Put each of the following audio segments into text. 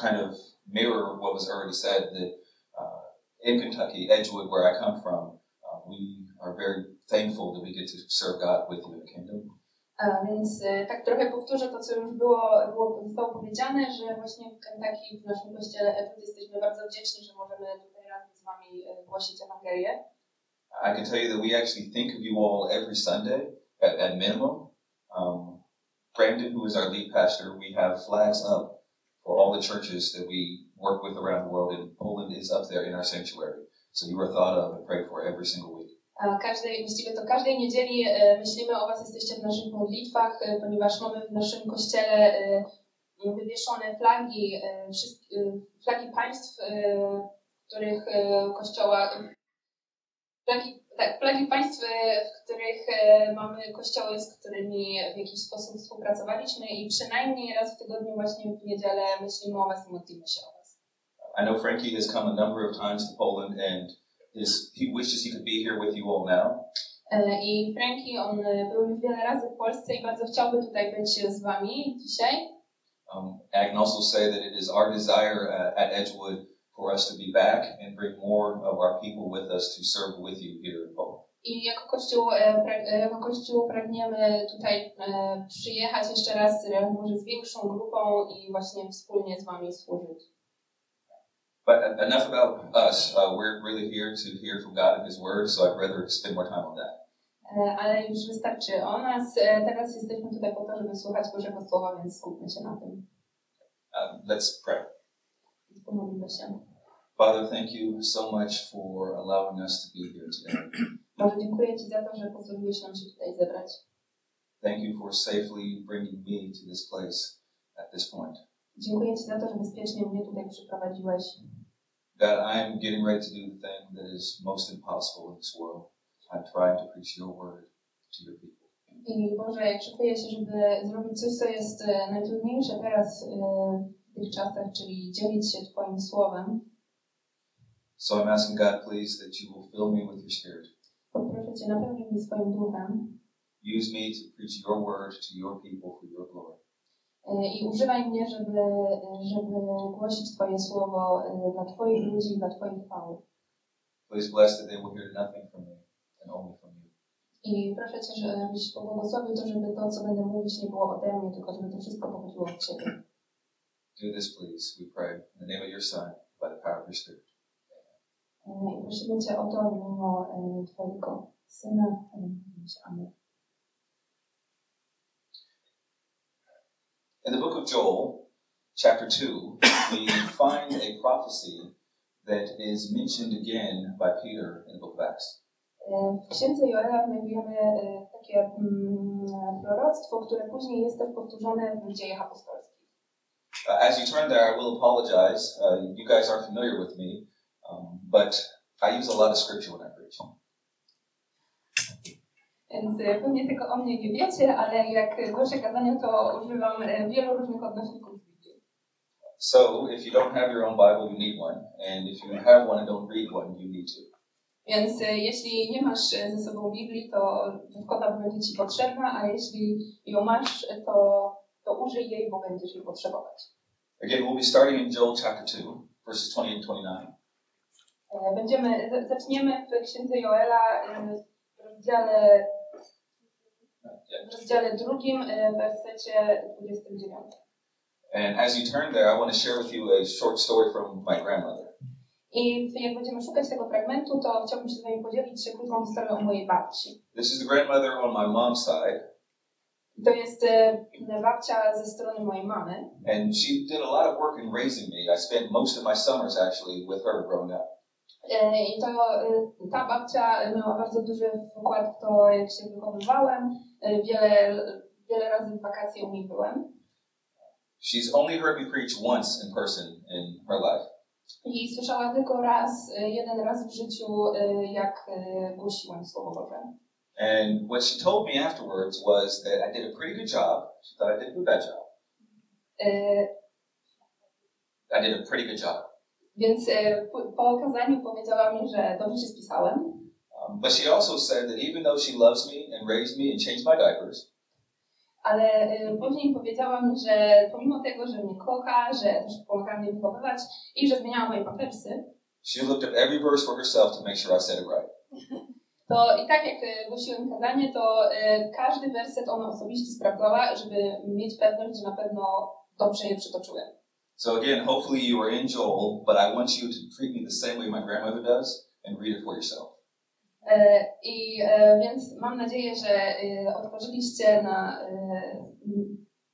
kind of mirror what was already said that uh, in Kentucky, Edgewood, where I come from, uh, we are very thankful that we get to serve God with you in the kingdom. A więc tak trochę powtórzę to, co już było, było zostało powiedziane, że właśnie w Kentucky, w naszym kościele Edward jesteśmy bardzo wdzięczni, że możemy tutaj razem z Wami głosić Ewangelię. I can tell you that we actually think of you all every Sunday at, at minimum. Um, Brandon, who is our lead pastor, we have flags up for all the churches that we work with around the world, and Poland is up there in our sanctuary. So you are thought of and prayed for every single week. Każdej, właściwie to każdej niedzieli e, myślimy o Was, jesteście w naszych modlitwach, e, ponieważ mamy w naszym kościele wywieszone flagi, e, e, flagi państw, których kościoła, flagi, tak, flagi państw, w których e, mamy kościoły, z którymi w jakiś sposób współpracowaliśmy i przynajmniej raz w tygodniu właśnie w niedzielę myślimy o Was i modlimy się o Was. I know Frankie has come a number of times to Poland, and his, he wishes he could be here with you all now. E, I Frankie, on e, był już wiele razy w Polsce i bardzo chciałby tutaj być z Wami dzisiaj. Um, I can also say that it is our desire uh, at Edgewood for us to be back and bring more of our people with us to serve with you here in Poland. I jako Kościół, e, e, jako Kościół pragniemy tutaj e, przyjechać jeszcze raz, może z większą grupą i właśnie wspólnie z Wami służyć. But enough about us. Uh, we're really here to hear from God and His Word, so I'd rather spend more time on that. Ale już wystarczy o nas. Teraz jesteśmy tutaj po to, żeby słuchać Bożego Słowa, więc skupmy się na tym. Um, let's pray. Więc Pomodlimy się. Father, thank you so much for allowing us to be here today. Boże, dziękuję Ci za to, że pozwoliłeś nam się tutaj zebrać. Thank you for safely bringing me to this place at this point. Dziękuję Ci za to, że bezpiecznie mnie tutaj przyprowadziłeś. God, I am getting ready to do the thing that is most impossible in this world. I'm trying to preach your word to your people. I Boże, szykuję się, żeby zrobić coś, co jest e, najtrudniejsze teraz e, w tych czasach, czyli dzielić się Twoim słowem, So I'm asking God, please, that you will fill me with your spirit. poproszę Cię, napełnij mnie swoim duchem Use me to preach your word to your people for your glory. e, i używaj mnie, żeby, żeby głosić Twoje słowo e, dla Twoich ludzi dla Twojej chwały. Please bless that they will hear nothing from me and only from you. I proszę Cię, żebyś pobłogosławił to, żeby to, co będę mówić, nie było ode mnie, tylko żeby to wszystko pochodziło od Ciebie. Do this, please, we pray, in the name of your Son, by the power of your Spirit. I prosimy Cię o to w imieniu Twojego Syna. Amen. Amen. In the book of Joel, chapter 2, we find a prophecy that is mentioned again by Peter in the book of Acts. W księdze Joela znajdujemy takie mm, proroctwo, które później jest też powtórzone w dziejach apostolskich. Uh, as you turn there, I will apologize. Uh, you guys aren't familiar with me, um, but I use a lot of scripture when I preach. Więc e, pewnie tego o mnie nie wiecie, ale jak głoszę kazania, to używam e, wielu różnych odnośników. So if you don't have your own Bible, you need one. And if you have one and don't read one, you need to. Więc e, jeśli nie masz ze sobą Biblii, to bo będzie Ci potrzebna, a jeśli ją masz, to, to użyj jej, bo będziesz jej potrzebować. Again, we'll be starting in Joel chapter 2, verses 28 29. E, Będziemy, zaczniemy w księdze Joela w rozdziale, w rozdziale drugim, e, w wersecie 29. And as you turn there, I want to share with you a short story from my grandmother. I jak będziemy szukać tego fragmentu, to chciałbym się z Wami podzielić się krótką historią mojej babci. This is the grandmother on my mom's side, To jest e, babcia ze strony mojej mamy. and she did a lot of work in raising me. I spent most of my summers actually with her growing up. E, I to, e, ta babcia miała bardzo duży wkład w to, jak się wychowywałem. E, Wiele, wiele razy w wakacje u niej byłem. She's only heard me preach once in person in her life. I słyszała tylko raz, jeden raz w życiu, jak głosiłem Słowo Boże. And what she told me afterwards was that I did a pretty good job. She thought I did a bad job. I did a pretty good job. Więc e, po, okazaniu powiedziała mi, że dobrze się spisałem. Um, but she also said that even though she loves me and raised me and changed my diapers, Ale e, później powiedziała mi, że pomimo tego, że mnie kocha, że też pomaga mnie wychowywać i że zmieniała moje pampersy, she looked up every verse for herself to make sure I said it right. to i tak jak e, głosiłem kazanie, to każdy werset ona osobiście sprawdzała, żeby mieć pewność, że na pewno dobrze je przytoczyłem. So again, hopefully you are in Joel, but I want you to treat me the same way my grandmother does and read it for yourself. I więc mam nadzieję, że otworzyliście na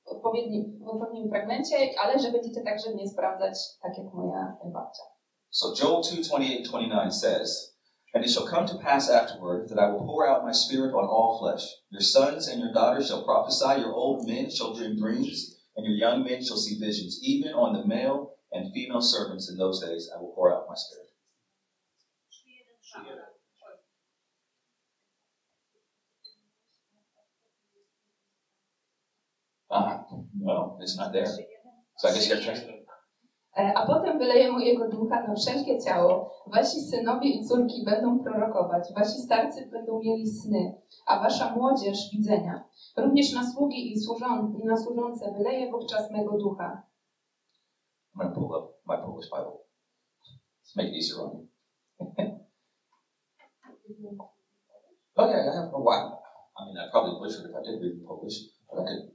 odpowiednim, w odpowiednim fragmencie, ale że będziecie także mnie sprawdzać, tak jak moja babcia. So Joel 2, 28 29 says, And it shall come to pass afterward that I will pour out my spirit on all flesh. Your sons and your daughters shall prophesy, your old men shall dream dreams, and your young men shall see visions. Even on the male and female servants in those days I will pour out my spirit. Ah, no, it's not there. So I guess you got to A potem wyleję mojego ducha na wszelkie ciało. Wasi synowie i córki będą prorokować, wasi starcy będą mieli sny, a wasza młodzież widzenia. Również na sługi i, służą, i na służące wyleję wówczas mego ducha. I'm going to pull up my Polish Bible. Let's make it easier on you. Oh yeah, I have a while. I mean, I probably butchered if I did read Polish, but I could,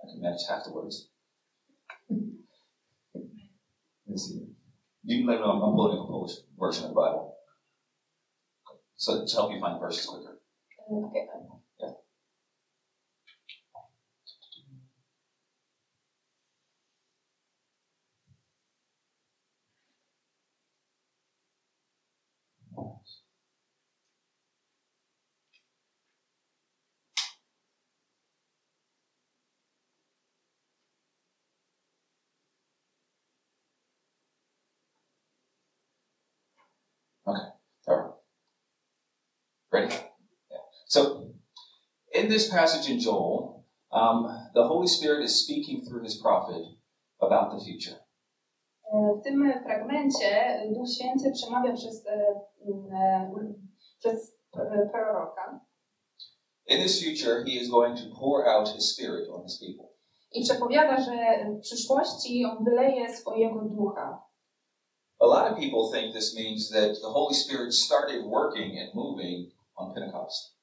I could manage half the words. Let's see. You can let me know. I'm pulling up a Polish version of the Bible, so to help you find verses quicker. E, okej. All right. Ready? Yeah. So, in this passage in Joel, um, the Holy Spirit is speaking through his prophet about the future. E, W tym fragmencie Duch Święty przemawia przez, e, e, przez proroka In this future, he is going to pour out his Spirit on his people. i przepowiada, że w przyszłości on wyleje swojego ducha. A lot of people think this means that the Holy Spirit started working and moving on Pentecost.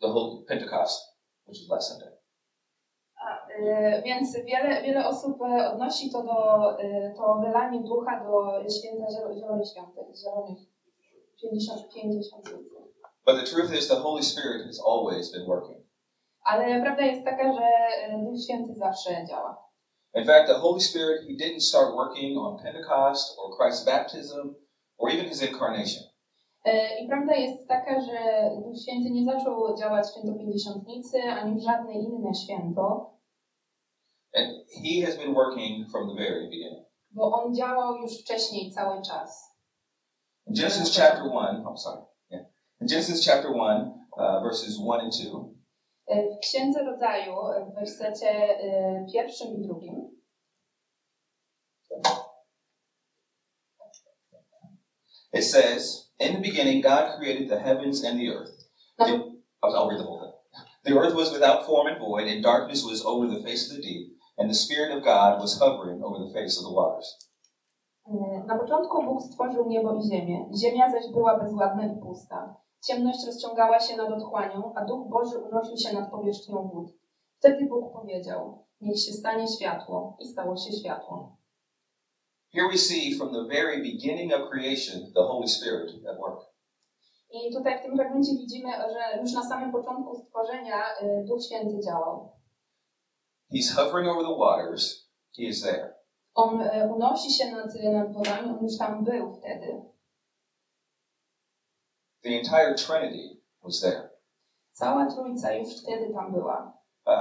The whole Pentecost, which was last Sunday. A, e, Więc wiele, wiele osób e, odnosi to do e, to wylanie ducha do święta Zielo- Zielonych Świątek, Zielonych 50, 50 But the truth is, the Holy Spirit has always been working. Ale prawda jest taka, że Duch Święty zawsze działa. In fact, the Holy Spirit, he didn't start working on Pentecost or Christ's baptism or even his incarnation. E, I prawda jest taka, że Duch Święty nie zaczął działać w święto Pięćdziesiątnicy ani w żadne inne święto, And he has been working from the very beginning. bo on działał już wcześniej cały czas. In Genesis chapter 1, I'm sorry. Yeah. In Genesis chapter 1, uh, verses 1 and 2, E, W Księdze Rodzaju, w wersecie e, pierwszym i drugim, it says, In the beginning, God created the heavens and the earth. na, I'll read the whole thing. The earth was without form and void, and darkness was over the face of the deep, and the Spirit of God was hovering over the face of the waters. e, na początku Bóg stworzył niebo i ziemię. Ziemia zaś była bezładna i pusta. Ciemność rozciągała się nad otchłanią, a Duch Boży unosił się nad powierzchnią wód. Wtedy Bóg powiedział, niech się stanie światło. I stało się światło. Here we see from the very beginning of creation the Holy Spirit at work. I tutaj w tym fragmencie widzimy, że już na samym początku stworzenia Duch Święty działał. He's hovering over the waters, He is there. On unosi się nad, nad wodami, on już tam był wtedy. The entire Trinity was there. Cała Trójca już wtedy tam była.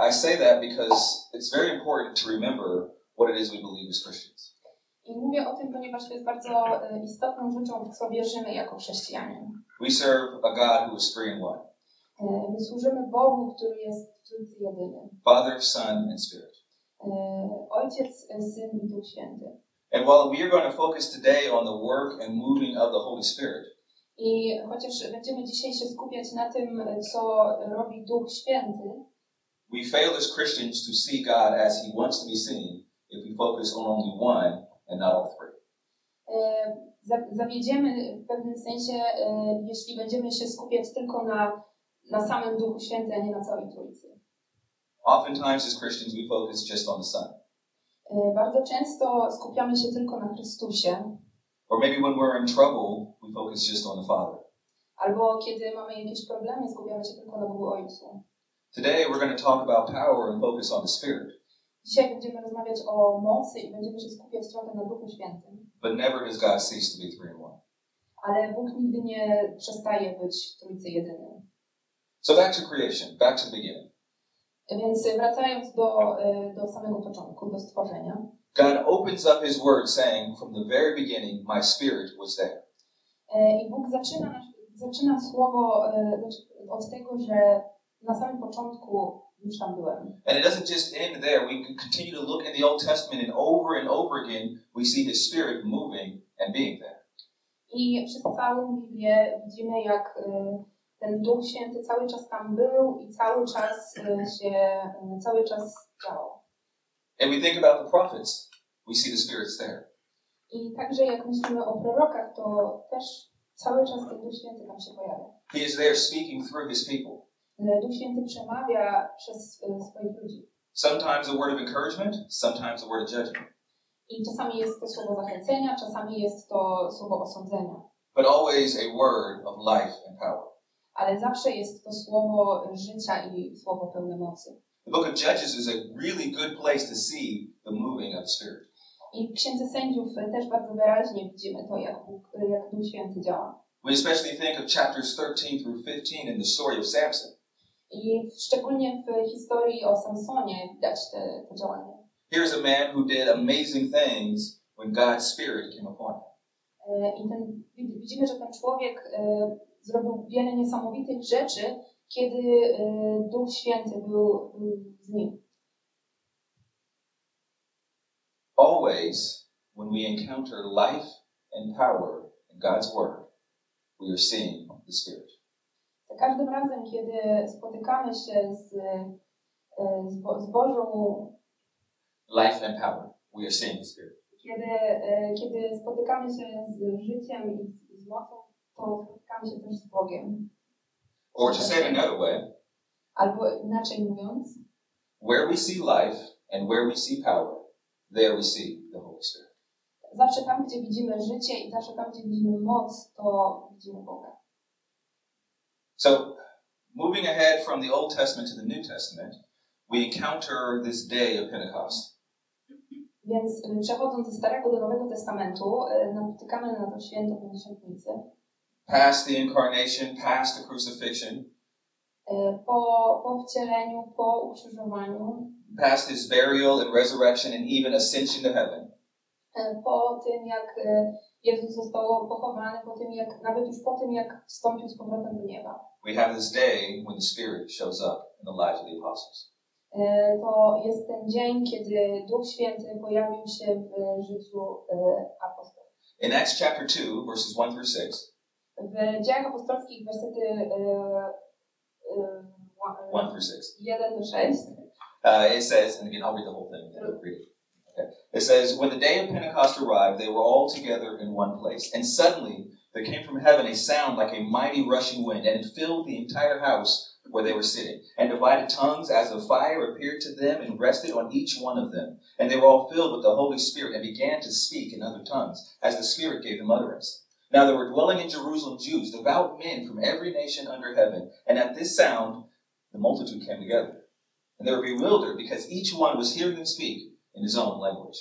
I say that because it's very important to remember what it is we believe as Christians. I mówię o tym, ponieważ to jest bardzo y, istotną rzeczą, w co wierzymy jako chrześcijanie. We serve a God who is three in one Y, My służymy Bogu, który jest w Trójcy jedyny. Father, Son, and Spirit. Y, Ojciec, Syn i Duch Święty. And while we are going to focus today on the work and moving of the Holy Spirit, I chociaż będziemy dzisiaj się skupiać na tym, co robi Duch Święty, we fail as Christians to see God as He wants to be seen if we focus on only one and not all three. za- zawiedziemy w pewnym sensie, e, jeśli będziemy się skupiać tylko na, na samym Duchu Świętym, a nie na całej Trójcy. Oftentimes, as Christians, we focus just on the Son. E, Bardzo często skupiamy się tylko na Chrystusie, Or maybe when we're in trouble, we focus just on the Father. albo kiedy mamy jakieś problemy, skupiamy się tylko na Bogu Ojcu. Today, we're going to talk about power and focus on the Spirit, Dzisiaj będziemy rozmawiać o mocy i będziemy się skupiać trochę na Duchu Świętym, but never does God cease to be three in one. ale Bóg nigdy nie przestaje być w Trójcy Jedyny. So back to creation, back to the beginning. Więc wracając do, e, do samego początku, do stworzenia, God opens up His Word saying, From the very beginning, my Spirit was there. E, I Bóg zaczyna, zaczyna słowo e, znaczy od tego, że na samym początku już tam byłem. And it doesn't just end there. We continue to look in the Old Testament, and over and over again, we see His Spirit moving and being there. I przez całą Biblię widzimy, jak e, ten Duch Święty cały czas tam był i cały czas e, się, e, cały czas działał. And we think about the prophets, we see the Spirit's there. I także jak myślimy o prorokach, to też cały czas ten Duch Święty tam się pojawia. He is there speaking through His people. E, Duch Święty przemawia przez e, swoich ludzi. Sometimes a word of encouragement, sometimes a word of judgment, I czasami jest to słowo zachęcenia, czasami jest to słowo osądzenia. but always a word of life and power. ale zawsze jest to słowo życia i słowo pełne mocy. The book of Judges is a really good place to see the moving of the Spirit. I w Księdze Sędziów też bardzo wyraźnie widzimy to, jak, Bóg, jak Duch Święty działa. We especially think of chapters 13 through 15 in the story of Samson. I szczególnie w historii o Samsonie widać te, to działanie. Here's a man who did amazing things when God's Spirit came upon him. I ten, wid- widzimy, że ten człowiek e, zrobił wiele niesamowitych rzeczy, kiedy e, Duch Święty był, był z nim. Always, when we encounter life and power in God's Word, we are seeing the Spirit. Za każdym razem, kiedy spotykamy się z, e, z, Bo- z Bożą Life and power, we are seeing the Spirit. Kiedy, e, kiedy spotykamy się z życiem i z, z mocą, to spotykamy się też z Bogiem. Or to say it another way, Albo inaczej mówiąc, where we see life and where we see power, there we see the Holy Spirit. zawsze tam, gdzie widzimy życie i zawsze tam, gdzie widzimy moc, to widzimy Boga. So, moving ahead from the Old Testament to the New Testament, we encounter this day of Pentecost. Więc e, przechodząc ze Starego do Nowego Testamentu, e, napotykamy na to święto Pięćdziesiątnicy. Past the incarnation, past the crucifixion, E, Po, po wcieleniu, po ukrzyżowaniu, past his burial and resurrection and even ascension to heaven. po tym, jak Jezus został pochowany, po tym, jak, nawet już po tym, jak wstąpił z powrotem do nieba. We have this day when the Spirit shows up in the lives of the apostles. To jest ten dzień, kiedy Duch Święty pojawił się w życiu apostolów. In Acts chapter 2, verses 1 through 6, W dziejach apostolskich wersety e, e, ła- 1 through 6, 1 do 6 uh, it says, and again, I'll read the whole thing. Read it. Okay. It says, When the day of Pentecost arrived, they were all together in one place. And suddenly there came from heaven a sound like a mighty rushing wind, and it filled the entire house where they were sitting. And divided tongues as of fire appeared to them and rested on each one of them. And they were all filled with the Holy Spirit and began to speak in other tongues, as the Spirit gave them utterance. Now there were dwelling in Jerusalem Jews, devout men from every nation under heaven. And at this sound, the multitude came together. And they were bewildered because each one was hearing them speak in his own language.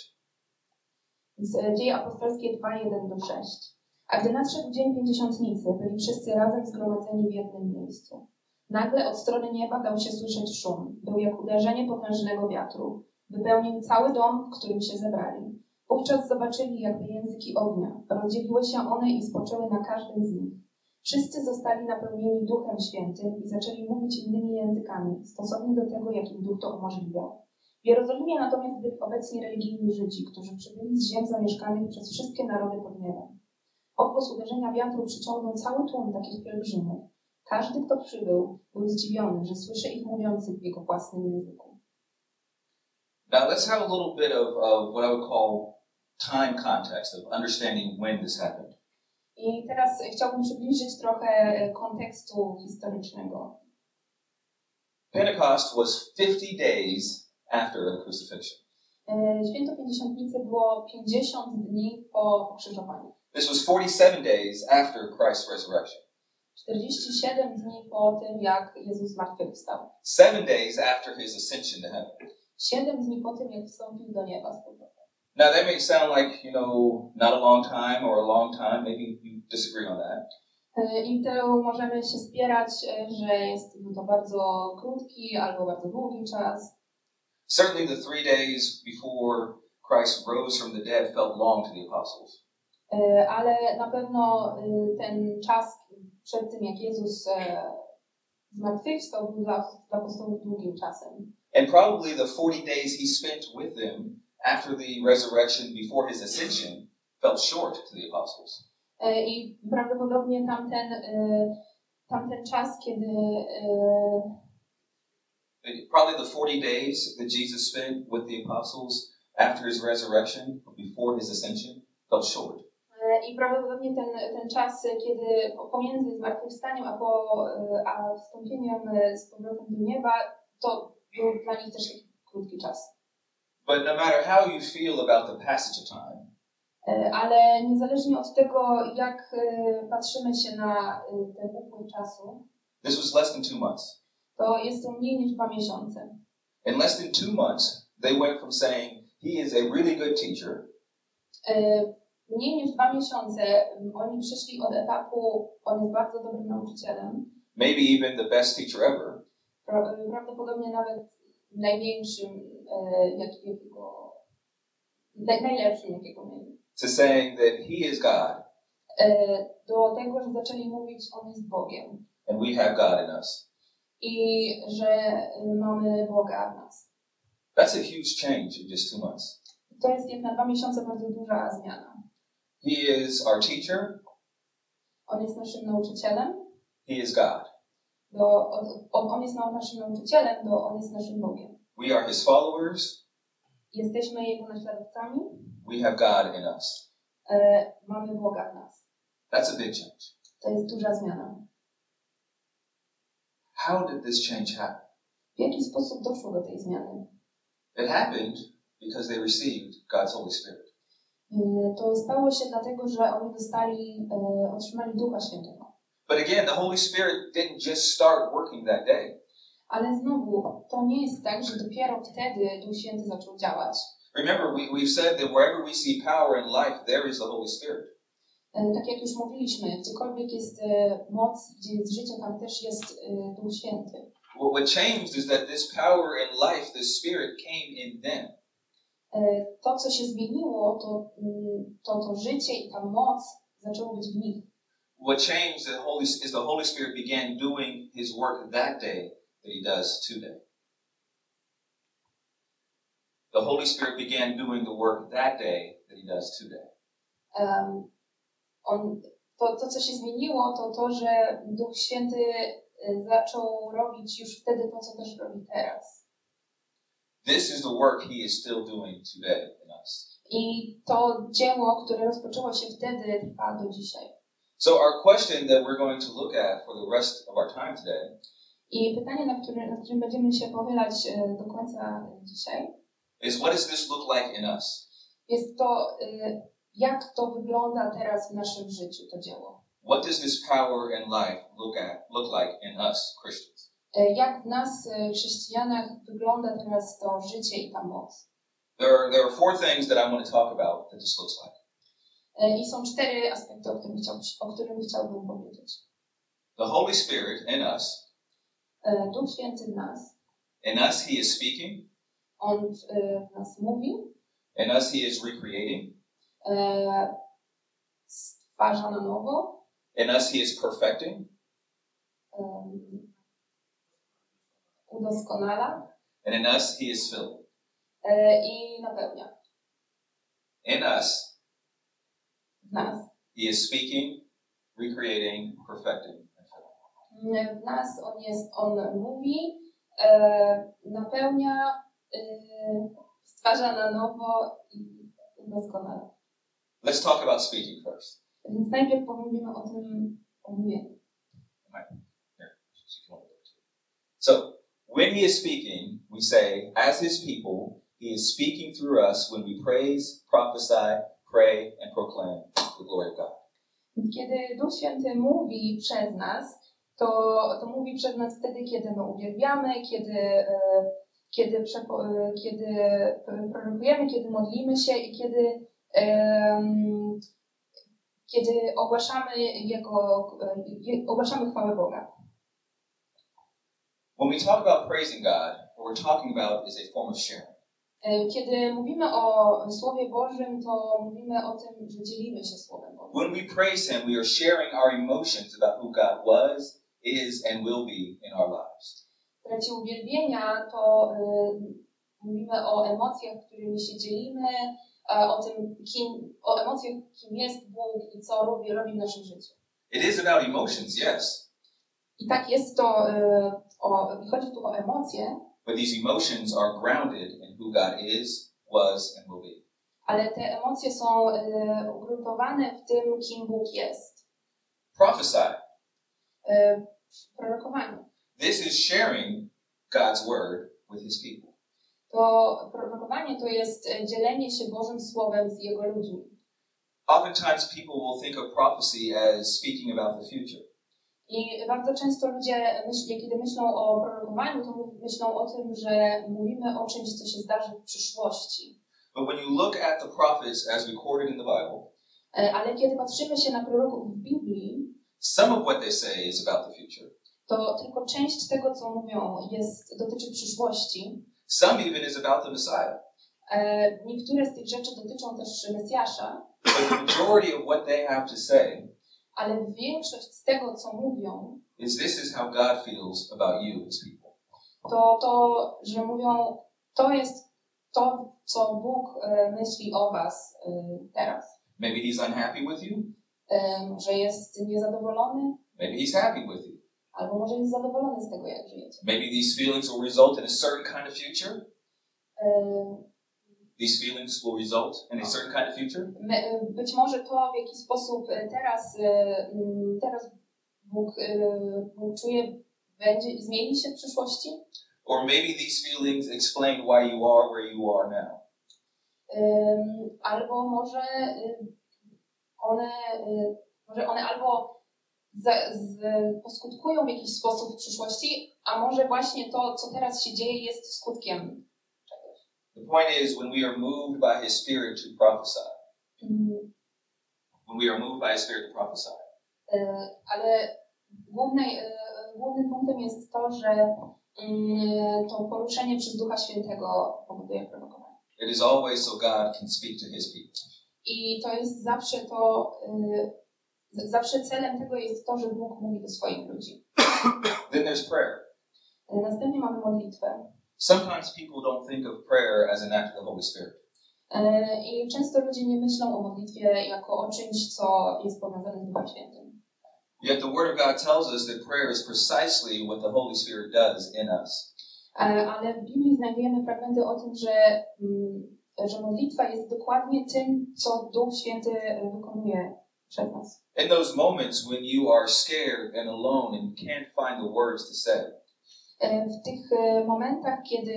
E, Dzieje apostolskie 2, 1 do 6. A gdy nadszedł dzień pięćdziesiątnicy, byli wszyscy razem zgromadzeni w jednym miejscu. Nagle od strony nieba dał się słyszeć szum. Był jak uderzenie potężnego wiatru. Wypełnił cały dom, w którym się zebrali. Wówczas zobaczyli jakby języki ognia. Rozdzieliły się one i spoczęły na każdym z nich. Wszyscy zostali napełnieni Duchem Świętym i zaczęli mówić innymi językami, stosownie do tego, jakim Duch to umożliwiał. W Jerozolimie natomiast byli obecni religijni Żydzi, którzy przybyli z ziem zamieszkanych przez wszystkie narody pod niebem. Odgłos uderzenia wiatru przyciągnął cały tłum takich pielgrzymów. Każdy, kto przybył, był zdziwiony, że słyszy ich mówiących w jego własnym języku. Now let's have a little bit of, of what I would call time context of understanding when this happened. I teraz chciałbym przybliżyć trochę e, kontekstu historycznego. Pentecost was 50 days after the crucifixion. E, Święto Pięćdziesiątnicy było 50 dni po pokrzyżowaniu. This was 47 days after Christ's resurrection. 47 dni po tym, jak Jezus zmartwychwstał. Seven days after his ascension to heaven. 7 dni po tym, jak wstąpił do nieba z powrotem. Now that may sound like, you know, not a long time or a long time. Maybe you disagree on that. E, I tu możemy się spierać, e, że jest to bardzo krótki albo bardzo długi czas. Certainly the three days before Christ rose from the dead felt long to the apostles. E, Ale na pewno e, ten czas przed tym, jak Jezus e, zmartwychwstał, był dla, dla apostołów długim czasem. And probably the 40 days he spent with them after the resurrection before his ascension felt short to the apostles. E, I prawdopodobnie tamten, tamten czas, kiedy Probably the 40 days that Jesus spent with the apostles after his resurrection, before his ascension, felt short. I prawdopodobnie ten, ten czas, kiedy po- pomiędzy zmartwychwstaniem a, po, e, a wstąpieniem e, z powrotem do nieba, to był dla nich też krótki czas. But no matter how you feel about the passage of time, E, Ale niezależnie od tego, jak patrzymy się na ten upływ czasu, this was less than two months. to jest to mniej niż dwa miesiące. In less than two months, they went from saying, he is a really good teacher, Mniej niż dwa miesiące m, oni przyszli od etapu, on jest bardzo dobrym nauczycielem, maybe even the best teacher ever, pra- e, prawdopodobnie nawet największym, e, jak- jakiego, naj, najlepszym, jakiego mieli. to saying that he is God E, Do tego, że zaczęli mówić, on jest Bogiem and we have God in us. i że e, mamy Boga w nas. That's a huge change in just two months. To jest jak na dwa miesiące bardzo duża zmiana. He is our teacher, On jest naszym nauczycielem, he is God. do, on, on jest naszym nauczycielem, do, on jest naszym Bogiem. We are his followers, Jesteśmy Jego naśladowcami, we have God in us. e, mamy Boga w nas. That's a big change. To jest duża zmiana. How did this change happen? W jaki sposób doszło do tej zmiany? It happened because they received God's Holy Spirit. E, To stało się dlatego, że oni dostali, e, otrzymali Ducha Świętego. But again, the Holy Spirit didn't just start working that day. Ale znowu, to nie jest tak, że dopiero wtedy Duch Święty zaczął działać. Remember, we, we've said that wherever we see power in life, there is the Holy Spirit. E, Tak jak już mówiliśmy, gdziekolwiek jest e, moc, gdzie jest życie, tam też jest Duch Święty. What, what changed is that this power in life, this Spirit came in them. E, To, co się zmieniło, to mm, to, to życie i ta moc zaczęło być w nich. What changed the Holy is the Holy Spirit began doing His work that day that He does today. The Holy Spirit began doing the work that day that He does today. Em, on, to, to, co się zmieniło, to to, że Duch Święty e, zaczął robić już wtedy to, co też robi teraz. This is the work He is still doing today in us. I to dzieło, które rozpoczęło się wtedy, trwa do dzisiaj. So our question that we're going to look at for the rest of our time today I pytanie, na które, nad którym będziemy się pochylać e, do końca dzisiaj, is what does this look like in us? jest to, e, jak to wygląda teraz w naszym życiu, to dzieło. What does this power and life look at look like in us Christians? E, Jak w nas, e, chrześcijanach, wygląda teraz to życie i ta moc. There are there are four things that I want to talk about that this looks like. E, I są cztery aspekty, o którym, chciał, o chciałbym powiedzieć. The Holy Spirit in us. Duch Święty w nas, In us He is speaking. On e, w nas mówi, In us He is recreating. e, stwarza na nowo, In us He is perfecting. em, udoskonala And in us He is filling. e, i napełnia In us w nas. He is speaking, recreating, perfecting. and filling. W nas on jest, on mówi, e, napełnia, e, stwarza na nowo i udoskonala. Let's talk about speaking first. Więc najpierw pomówimy o tym o mówieniu. So, when he is speaking, we say, as his people, he is speaking through us when we praise, prophesy, pray, and proclaim the glory of God. Kiedy Duch Święty mówi przez nas, to, to mówi przez nas wtedy, kiedy my uwielbiamy, kiedy, e, kiedy, e, kiedy prorokujemy, kiedy modlimy się i kiedy, em, kiedy ogłaszamy Jego, e, ogłaszamy chwałę Boga. When we talk about praising God, what we're talking about is a form of sharing. E, Kiedy mówimy o Słowie Bożym, to mówimy o tym, że dzielimy się Słowem Bożym. When we praise him, we are sharing our emotions about who God was, is, and will be in our lives. W trakcie uwielbienia to y, mówimy o emocjach, którymi się dzielimy, o tym, kim, o emocjach, kim jest Bóg i co robi, robi w naszym życiu. It is about emotions, yes, I tak jest to, y, o, chodzi tu o emocje, but these emotions are grounded in who God is, was, and will be. ale te emocje są y, ugruntowane w tym, kim Bóg jest. Prophesy. Y, prorokowanie. This is sharing God's word with his people. To prorokowanie to jest e, dzielenie się Bożym Słowem z Jego ludźmi. Oftentimes, people will think of prophecy as speaking about the future. I bardzo często ludzie, kiedy myślą o prorokowaniu, to myślą o tym, że mówimy o czymś, co się zdarzy w przyszłości. But when you look at the prophets as recorded in the Bible, E, Ale kiedy patrzymy się na proroków w Biblii, some of what they say is about the future. to tylko część tego, co mówią, jest, dotyczy przyszłości. Some even is about the Messiah. E, Niektóre z tych rzeczy dotyczą też Mesjasza, But the majority of what they have to say ale większość z tego, co mówią, is this is how God feels about you, his people. to to, że mówią, to jest to, co Bóg e, myśli o was e, teraz. Maybe he's unhappy with you. E, Że jest niezadowolony, Maybe he's happy with you. albo może jest zadowolony z tego, jak żyjecie. Maybe these feelings will result in a certain kind of future. E, These feelings will result in a certain kind of future. My, być może to, w jaki sposób e, teraz, e, teraz Bóg, e, Bóg czuje, będzie, zmieni się w przyszłości. Or maybe these feelings explain why you are where you are now. Albo może e, one, e, może one albo za, z, poskutkują w jakiś sposób w przyszłości, a może właśnie to, co teraz się dzieje, jest skutkiem. The point is, when we are moved by his spirit to prophesy, Mm, when we are moved by his spirit to prophesy, E, ale głównej, e, głównym punktem jest to, że mm, to poruszenie przez Ducha Świętego powoduje prowokowanie. it is always so God can speak to his people. I to jest zawsze to, e, zawsze celem tego jest to, że Bóg mówi do swoich ludzi. Then there's prayer. Następnie mamy modlitwę. Sometimes people don't think of prayer as an act of the Holy Spirit. E, I często ludzie nie myślą o modlitwie jako o czymś, co jest powiązane z Duchem Świętym. Yet the Word of God tells us that prayer is precisely what the Holy Spirit does in us. E, Ale w Biblii znajdujemy fragmenty o tym, że, mm, że modlitwa jest dokładnie tym, co Duch Święty wykonuje przez nas. In those moments when you are scared and alone and can't find the words to say, W tych e, momentach, kiedy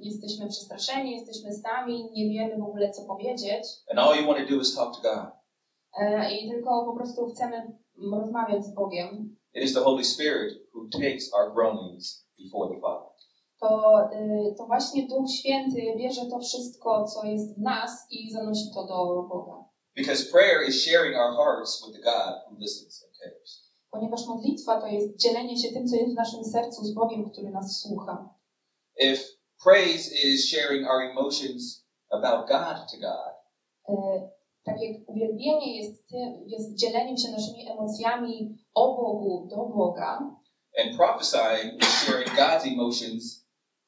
jesteśmy przestraszeni, jesteśmy sami, nie wiemy w ogóle co powiedzieć and all you want to do is talk to God, e, i tylko po prostu chcemy rozmawiać z Bogiem, it is the Holy Spirit who takes our groanings before the Father. to, e, to właśnie Duch Święty bierze to wszystko, co jest w nas i zanosi to do Boga. Because prayer is sharing our hearts with the God who listens and cares. Ponieważ modlitwa to jest dzielenie się tym, co jest w naszym sercu z Bogiem, który nas słucha. If praise is sharing our emotions about God to God, E, Tak jak uwielbienie jest, tym, jest dzieleniem się naszymi emocjami o Bogu do Boga, and prophesying is sharing God's emotions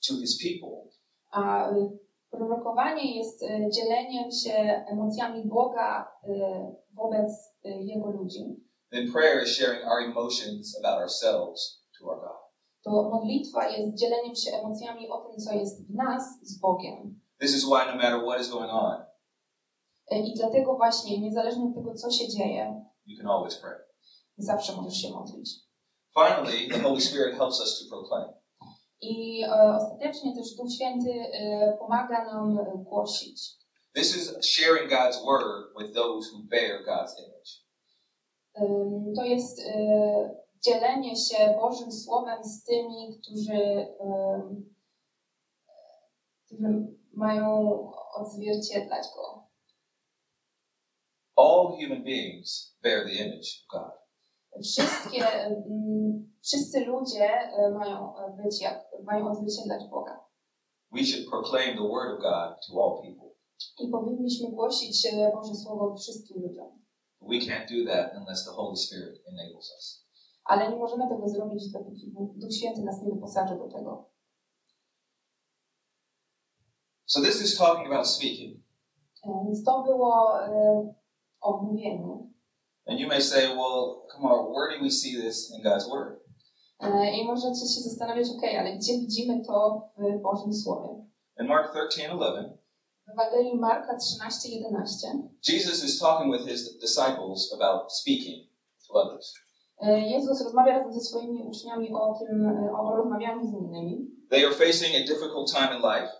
to his people, a y, Prorokowanie jest e, dzieleniem się emocjami Boga e, wobec e, Jego ludzi. Then prayer is sharing our emotions about ourselves to our God. To modlitwa jest dzieleniem się emocjami o tym, co jest w nas z Bogiem. This is why no matter what is going on, E, I dlatego właśnie, niezależnie od tego, co się dzieje, you can always pray. zawsze możesz się modlić. Finally, the Holy Spirit helps us to proclaim. I e, ostatecznie też Duch Święty e, pomaga nam e, głosić. This is sharing God's word with those who bear God's image. To jest e, dzielenie się Bożym Słowem z tymi, którzy, którzy mają odzwierciedlać Go. All human beings bear the image of God. Wszystkie, wszyscy ludzie e, mają e, być jak, mają odzwierciedlać Boga. We should proclaim the word of God to all people. I powinniśmy głosić e, Boże Słowo wszystkim ludziom. We can't do that unless the Holy Spirit enables us. Ale nie możemy tego zrobić, dopóki Duch Święty nas nie wyposaży do tego. So this is talking about speaking. E, Więc to było e, o mówieniu. And you may say, well, come on, where do we see this in God's word? E, I możecie się zastanawiać, ok, ale gdzie widzimy to w Bożym Słowie? In Mark 13, 11, W Ewangelii Marka 13:11 Jesus is talking with his disciples about speaking to others. e, Jezus rozmawia razem ze swoimi uczniami o tym, e, o rozmawianiu z innymi. They are facing a difficult time in life.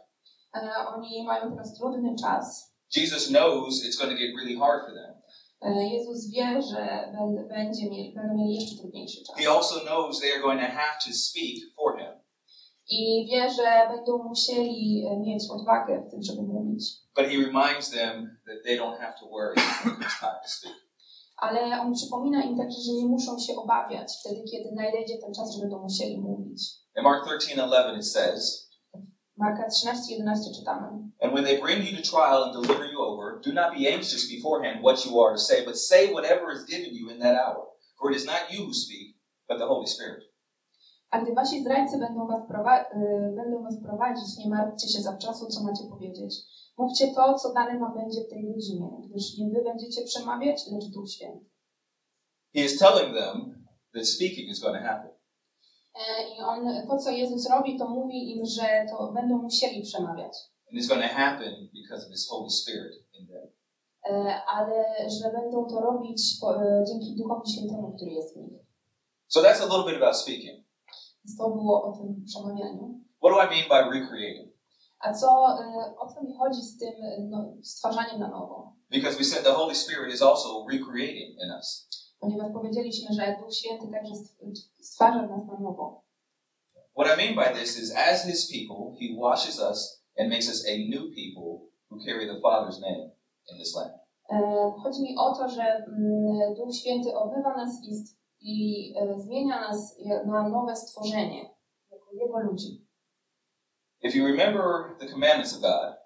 E, Oni mają teraz trudny czas. Jesus knows it's going to get really hard for them. Jezus wie, że będ- będzie mieli, będą mieli jeszcze trudniejszy czas. He also knows they are going to have to speak for him. I wie, że będą musieli e, mieć odwagę w tym, żeby mówić. But he reminds them that they don't have to worry when it's time to speak. Ale on przypomina im także, że nie muszą się obawiać wtedy, kiedy nadejdzie ten czas, że będą musieli mówić. In Mark 13, 11, it says, Marka 13:11 czytamy. And when they bring you to trial and deliver you over, do not be anxious beforehand what you are to say, but say whatever is given you in that hour. For it is not you who speak, but the Holy Spirit. A gdy wasi zdrajcy będą was, y, będą was prowadzić, nie martwcie się zawczasu, co macie powiedzieć. Mówcie to, co dane wam będzie w tej godzinie, gdyż nie wy będziecie przemawiać, lecz Duch Święty. He is telling them that speaking is going to happen. E, I on, to co Jezus robi, to mówi im, że to będą musieli przemawiać. And it's going to happen because of His Holy Spirit in them. E, Ale że będą to robić e, dzięki Duchowi Świętemu, który jest w nich. So that's a little bit about speaking. Więc to było o tym przemawianiu. What do I mean by recreating? A co, e, o co mi chodzi z tym e, no, stwarzaniem na nowo? Because we said the Holy Spirit is also recreating in us. Ponieważ powiedzieliśmy, że Duch Święty także stw- stwarza nas na nowo. What I mean by this is, as His people, He washes us and makes us a new people who carry the Father's name in this land. E, Chodzi mi o to, że mm, Duch Święty obywa nas i, i e, zmienia nas na nowe stworzenie, jako Jego ludzi. If you remember the commandments of God,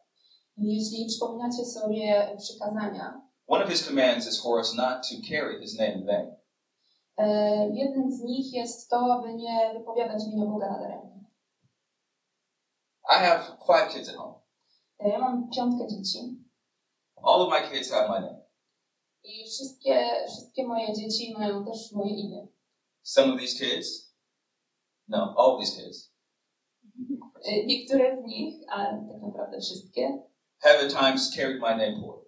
Jeśli przypominacie sobie przykazania, one of His commands is for us not to carry His name in vain. e, jednym z nich jest to, aby nie wypowiadać imienia Boga nadaremnie. I have five kids at home. E, Ja mam piątkę dzieci All of my kids have my name. I wszystkie, wszystkie moje dzieci mają też moje imię. Some of these kids, no, all these kids, E, Niektóre z nich, a tak naprawdę wszystkie, have at times carried my name forward.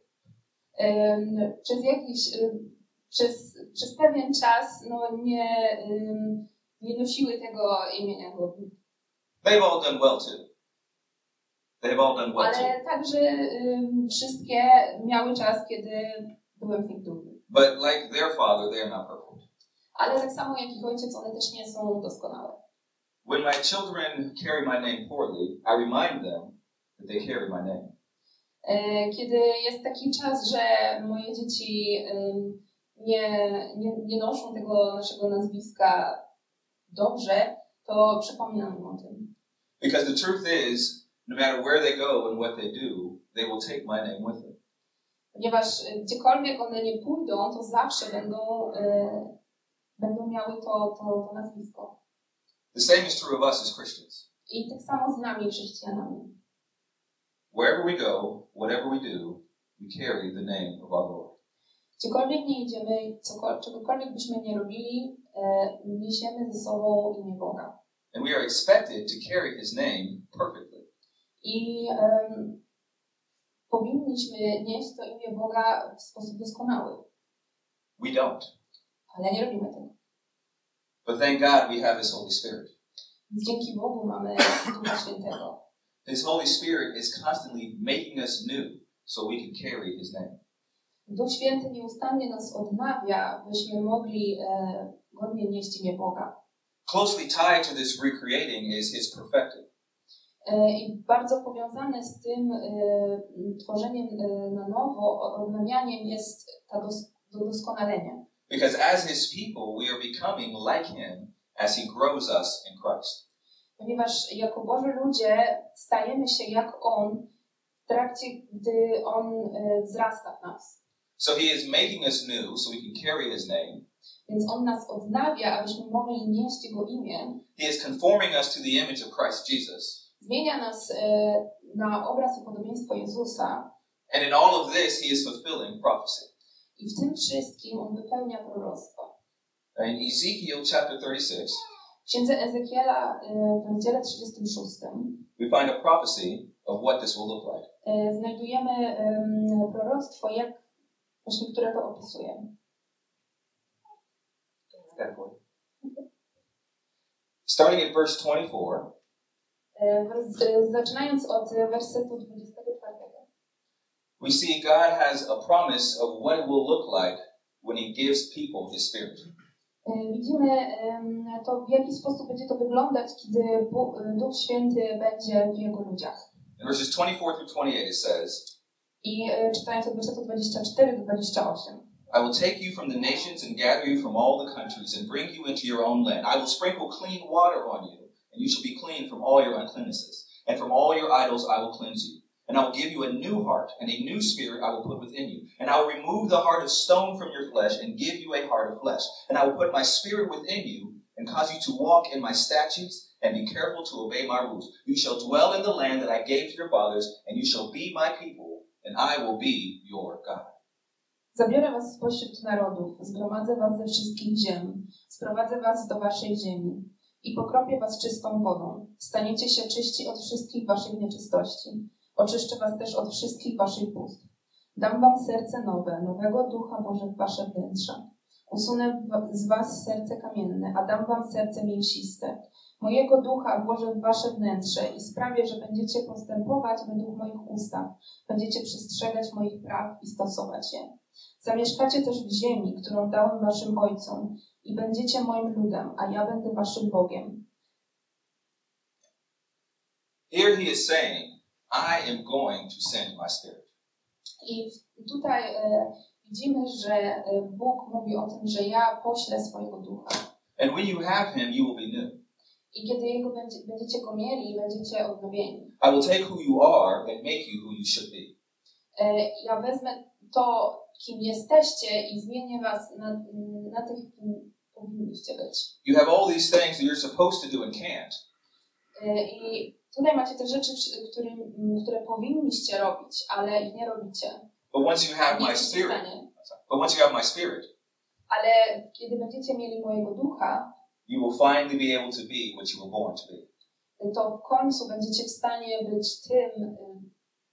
em, przez jakiś, em, przez, przez pewien czas no, nie, em, nie nosiły tego imienia godnie. They've all done well too. They've all done well too. Ale także em, wszystkie miały czas, kiedy byłem z nich dumny. But like their father, they are not perfect. Ale tak samo jak ich ojciec, one też nie są doskonałe. When my children carry my name poorly, I remind them that they carry my name. E, Kiedy jest taki czas, że moje dzieci nie, nie, nie noszą tego naszego nazwiska dobrze, to przypominam im o tym. Because the truth is, no matter where they go and what they do, they will take my name with them. Ponieważ e, gdziekolwiek one nie pójdą, to zawsze będą, e, będą miały to, to, to nazwisko. The same is true of us as Christians. I tak samo z nami, chrześcijanami. Wherever we go, whatever we do, we carry the name of our Lord. Gdziekolwiek nie idziemy, czegokolwiek byśmy nie robili, e, niesiemy ze sobą imię Boga. And we are expected to carry his name perfectly. I em, powinniśmy nieść to imię Boga w sposób doskonały, We don't. ale nie robimy tego. But thank God we have his Holy Spirit. Dzięki Bogu mamy Ducha Świętego. His Holy Spirit is constantly making us new so we can carry his name. Duch Święty nieustannie nas odnawia, byśmy mogli e, godnie nieść imię Boga. Closely tied to this recreating is his perfecting. E, I bardzo powiązane z tym e, tworzeniem e, na nowo, odnawianiem jest ta dos, to doskonalenie. Because as his people, we are becoming like him as he grows us in Christ. Ponieważ jako Boży ludzie stajemy się jak On w trakcie, gdy On wzrasta w nas. So he is making us new so we can carry his name. Więc On nas odnawia, abyśmy mogli nieść Jego imię. He is conforming us to the image of Christ Jesus. Zmienia nas e, na obraz i podobieństwo Jezusa. And in all of this, he is fulfilling prophecy. I w tym wszystkim On wypełnia proroctwo. In Ezekiel chapter 36, W księdze Ezekiela e, w rozdziale 36 we find a prophecy of what this will look like. e, znajdujemy em, proroctwo, jak właśnie, które to opisuje. Starting at verse 24, E, wers- e, Zaczynając od e, wersetu 24. we see God has a promise of what it will look like when he gives people his spirit. E, Widzimy to, w jaki sposób będzie to wyglądać, kiedy e, Duch Święty będzie w Jego ludziach. In verses 24 through 28, it says, I e, czytając od wersetu 24 do 28. I will take you from the nations and gather you from all the countries and bring you into your own land. I will sprinkle clean water on you, and you shall be clean from all your uncleannesses. And from all your idols I will cleanse you. And I will give you a new heart, and a new spirit I will put within you. And I will remove the heart of stone from your flesh and give you a heart of flesh. And I will put my spirit within you and cause you to walk in my statutes and be careful to obey my rules. You shall dwell in the land that I gave to your fathers, and you shall be my people, and I will be your God. Zabiorę was spośród narodów, zgromadzę was ze wszystkich ziem, sprowadzę was do waszej ziemi i pokropię was czystą wodą. Staniecie się czyści od wszystkich waszych nieczystości. Oczyszczę was też od wszystkich waszych pustw. Dam wam serce nowe, nowego ducha Boże w wasze wnętrza. Usunę z was serce kamienne, a dam wam serce mięsiste. Mojego ducha włożę w wasze wnętrze i sprawię, że będziecie postępować według moich ustaw. Będziecie przestrzegać moich praw i stosować je. Zamieszkacie też w ziemi, którą dałem waszym ojcom i będziecie moim ludem, a ja będę waszym Bogiem. Here he is saying, I am going to send my spirit. I tutaj e, widzimy, że e, Bóg mówi o tym, że ja poślę swojego ducha. And when you have him, you will be new. I kiedy jego będzie, będziecie go mieli, będziecie odnowieni. I will take who you are and make you who you should be. E, ja wezmę to, kim jesteście i zmienię was na, na tych, kim powinniście być. You have all these things that you're supposed to do and can't. E, I tutaj macie te rzeczy, którym, które powinniście robić, ale ich nie robicie. But once you have my spirit, but once you have my spirit, Ale kiedy będziecie mieli mojego ducha, you will finally be able to be what you were born to be. to w końcu będziecie w stanie być tym, y,